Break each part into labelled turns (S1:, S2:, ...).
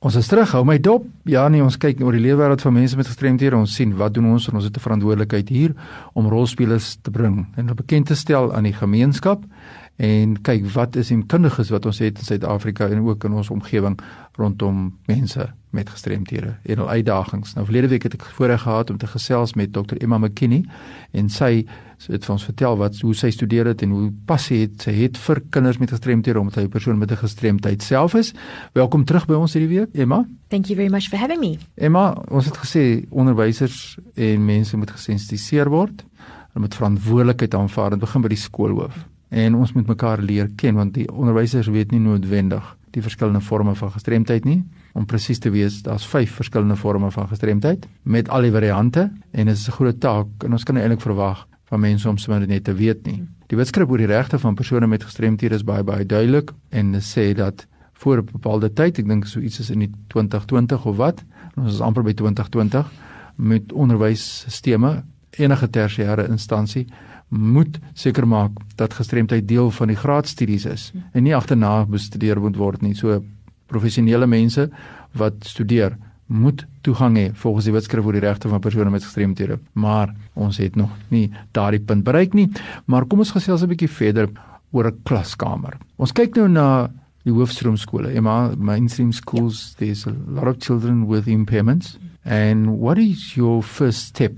S1: Ons is terug, hou my dop. Ja nee, ons kyk oor die leefwêreld van mense met gestremthede. Ons sien wat doen ons en ons het 'n verantwoordelikheid hier om rolspelers te bring en hulle bekend te stel aan die gemeenskap en kyk wat is die kundiges wat ons het in Suid-Afrika en ook in ons omgewing rondom mense met gestremthede en hul uitdagings. Nou verlede week het ek voorreg gehad om te gesels met Dr Emma McKinney en sy het vir ons vertel wat hoe sy studeer het en hoe passie het sy het vir kinders met gestremthede omdat hy 'n persoon met 'n gestremdheid self is. Welkom terug by ons hierdie week, Emma.
S2: Thank you very much for having me.
S1: Emma, ons het gesê onderwysers en mense moet gesensitiseer word. Hulle moet verantwoordelikheid aanvaar en begin by die skoolhoof en ons moet mekaar leer ken want die onderwysers weet nie noodwendig die verskillende forme van gestremdheid nie. Om presies te wees daar's 5 verskillende forme van gestremdheid met al die variante en dit is 'n groot taak en ons kan eintlik verwag van mense om sommer net te weet nie. Die wetskrif oor die regte van persone met gestremthede is baie baie duidelik en sê dat voor 'n bepaalde tyd ek dink so iets is in die 2020 of wat ons is amper by 2020 met onderwysstelsels enige tersiêre instansie moet seker maak dat gestremdheid deel van die graadstudies is en nie agterna bestudeer moet word nie. So professionele mense wat studeer moet toegang hê volgens die wetskrif oor die regte van persone met gestremthede. Maar ons het nog nie daardie punt bereik nie. Maar kom ons gesels 'n bietjie verder oor 'n klaskamer. Ons kyk nou na die hoofstroomskole. Emma, mainstream schools, there's a lot of children with impairments. And what is your first step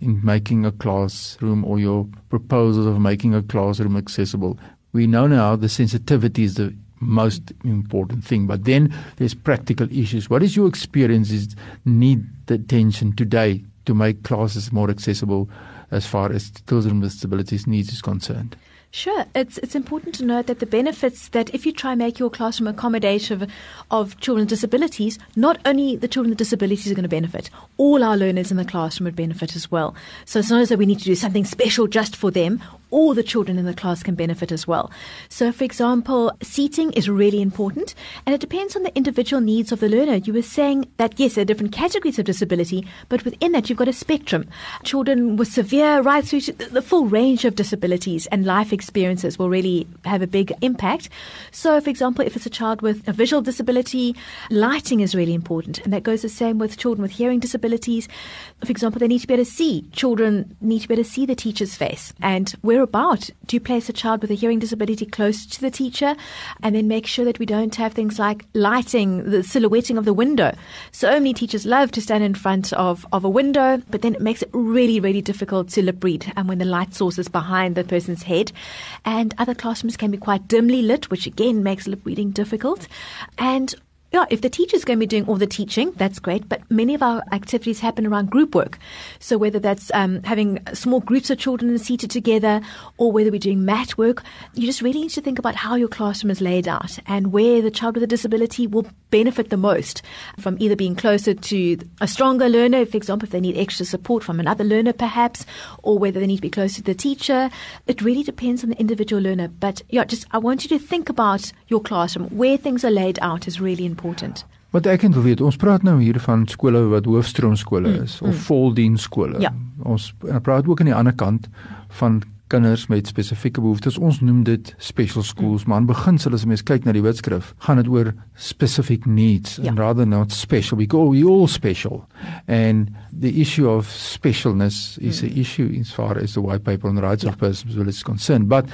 S1: in making a classroom or your proposals of making a classroom accessible. We know now the sensitivity is the most important thing, but then there's practical issues. What is your experience is need the attention today to make classes more accessible as far as children with disabilities needs is concerned?
S2: Sure, it's it's important to note that the benefits that if you try and make your classroom accommodative of children with disabilities, not only the children with disabilities are going to benefit, all our learners in the classroom would benefit as well. So it's not as though we need to do something special just for them all the children in the class can benefit as well. So, for example, seating is really important and it depends on the individual needs of the learner. You were saying that, yes, there are different categories of disability, but within that, you've got a spectrum. Children with severe, right through to the full range of disabilities and life experiences will really have a big impact. So, for example, if it's a child with a visual disability, lighting is really important. And that goes the same with children with hearing disabilities. For example, they need to be able to see. Children need to be able to see the teacher's face. And where whereabout do you place a child with a hearing disability close to the teacher and then make sure that we don't have things like lighting, the silhouetting of the window. So many teachers love to stand in front of, of a window, but then it makes it really, really difficult to lip read and when the light source is behind the person's head. And other classrooms can be quite dimly lit, which again makes lip reading difficult. And yeah, if the teacher's going to be doing all the teaching, that's great. But many of our activities happen around group work. So whether that's um, having small groups of children seated together, or whether we're doing mat work, you just really need to think about how your classroom is laid out and where the child with a disability will benefit the most from either being closer to a stronger learner, for example, if they need extra support from another learner, perhaps, or whether they need to be closer to the teacher. It really depends on the individual learner. But yeah, just I want you to think about your classroom where things are laid out is really important important.
S1: Wat ek kan weet, ons praat nou hier van skole wat hoofstroomskole mm, is mm, of mm. voldienskole.
S2: Ja.
S1: Ons praat ook aan die ander kant van kinders met spesifieke behoeftes. Ons noem dit special schools, mm. maar in beginsel as jy mens kyk na die wetskrif, gaan dit oor specific needs ja. and rather not special. We go we all special. And the issue of specialness is mm. an issue as far as the white paper on the rights ja. of persons with disabilities is concerned. But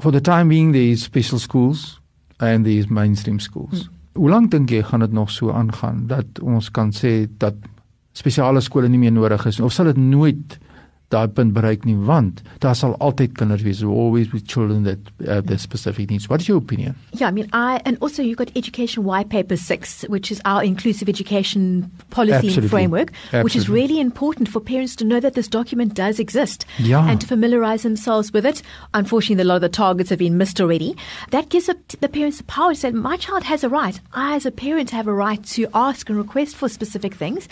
S1: for the time being there is special schools and there is mainstream schools. Mm. Hoe lank dink jy gaan dit nog so aangaan dat ons kan sê dat spesiale skole nie meer nodig is of sal dit nooit daai punt bereik nie want daar sal altyd kinders wees who always with children that uh, have their specific needs what is your opinion
S2: yeah i mean i and also you've got education white paper 6 which is our inclusive education policy Absolutely. and framework Absolutely. which is really important for parents to know that this document does exist
S1: yeah.
S2: and to familiarize themselves with it unfortunately a lot of the targets have been missed already that gives the parents the power to say my child has a right i as a parent have a right to ask and request for specific things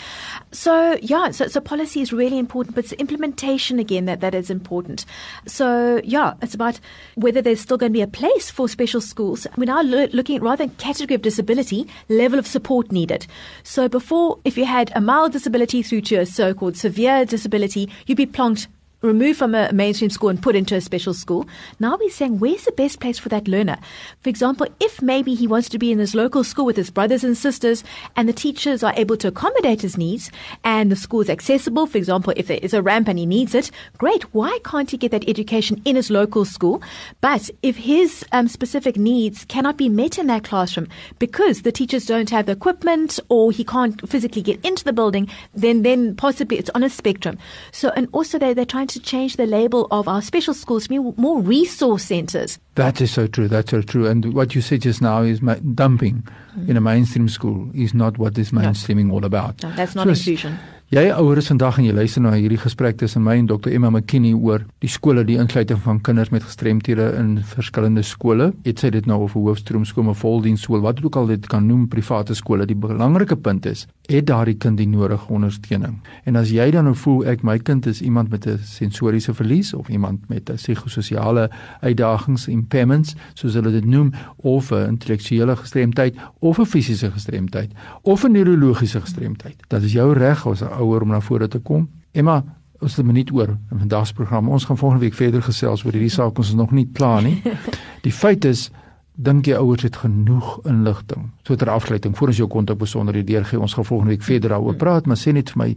S2: so yeah so, so policy is really important but it's implementation again that that is important. So yeah, it's about whether there's still going to be a place for special schools. We're now lo- looking at rather than category of disability, level of support needed. So before, if you had a mild disability through to a so-called severe disability, you'd be plonked removed from a mainstream school and put into a special school. Now we're saying where's the best place for that learner? For example, if maybe he wants to be in this local school with his brothers and sisters and the teachers are able to accommodate his needs and the school is accessible, for example, if there is a ramp and he needs it, great. Why can't he get that education in his local school? But if his um, specific needs cannot be met in that classroom because the teachers don't have the equipment or he can't physically get into the building, then then possibly it's on a spectrum. So and also they they're trying to change the label of our special schools to be more resource centers.
S1: That is so true. That's so true. And what you said just now is ma- dumping mm. in a mainstream school is not what this mainstreaming no. all about.
S2: No, that's not so inclusion.
S1: Jy ouers vandag en jy luister na hierdie gesprek tussen my en Dr Emma McKinney oor die skole die insluiting van kinders met gestremthede in verskillende skole. Dit sê dit nou of 'n hoofstroomskool of voldiensskool, wat ook al dit kan noem, private skole. Die belangrike punt is, het daardie kind die nodige ondersteuning? En as jy dan nou voel ek my kind is iemand met 'n sensoriese verlies of iemand met 'n psigososiale uitdagings, impairments, soos hulle dit noem, of 'n intellektuele gestremdheid of 'n fisiese gestremdheid of 'n neurologiese gestremdheid, dan is jou reg as 'n ouer om na vore te kom. Emma, ons het 'n minuut oor in vandag se program. Ons gaan volgende week verder gesels oor hierdie saak. Ons is nog nie klaar nie. Die feit is dink jy ouers het genoeg inligting? So ter afsluiting, voor ons jou kontak besonder deurgee, ons gaan volgende week verder daaroor praat, maar sê net vir my,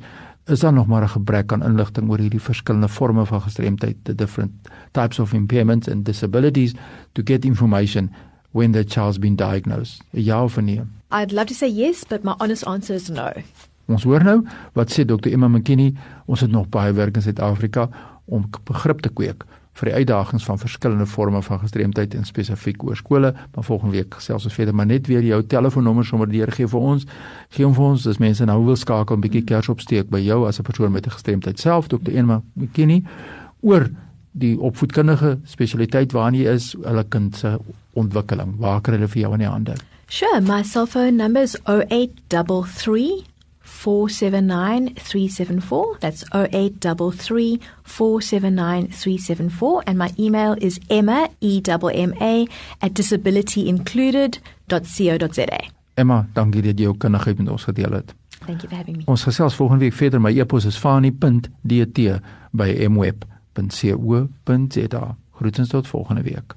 S1: is daar nog maar 'n gebrek aan inligting oor hierdie verskillende forme van gestremdheid, the different types of impairments and disabilities to get information when the child's been diagnosed? Ja of nee?
S2: I'd love to say yes, but my honest answer is no.
S1: Ons hoor nou wat sê Dr. Emma McKinney, ons het nog baie werk in Suid-Afrika om begrip te kweek vir die uitdagings van verskillende forme van gestremdheid en spesifiek oor skole. Maar volgende week gesels ons verder, maar net weer jou telefoonnommer sommer deurgee vir ons. Gee hom vir ons, as mense nou wil skakel 'n bietjie kers opsteek by jou as 'n persoon met 'n gestremdheid self, Dr. Emma McKinney, oor die opvoedkundige spesialiteit waarna jy is, hulle kind se ontwikkeling. Waar kry hulle vir jou in die hande?
S2: Sure, my cell phone number is 0833 479374. That's 0833 479374. And my email is emma, E-M-M-A, at disabilityincluded.co.za.
S1: Emma, dankie dat jy jou kundigheid met ons gedeel het.
S2: Thank you for having me.
S1: Ons gesels volgende week verder. My e-pos is fani.dt by mweb.co.za. Groetens tot volgende week.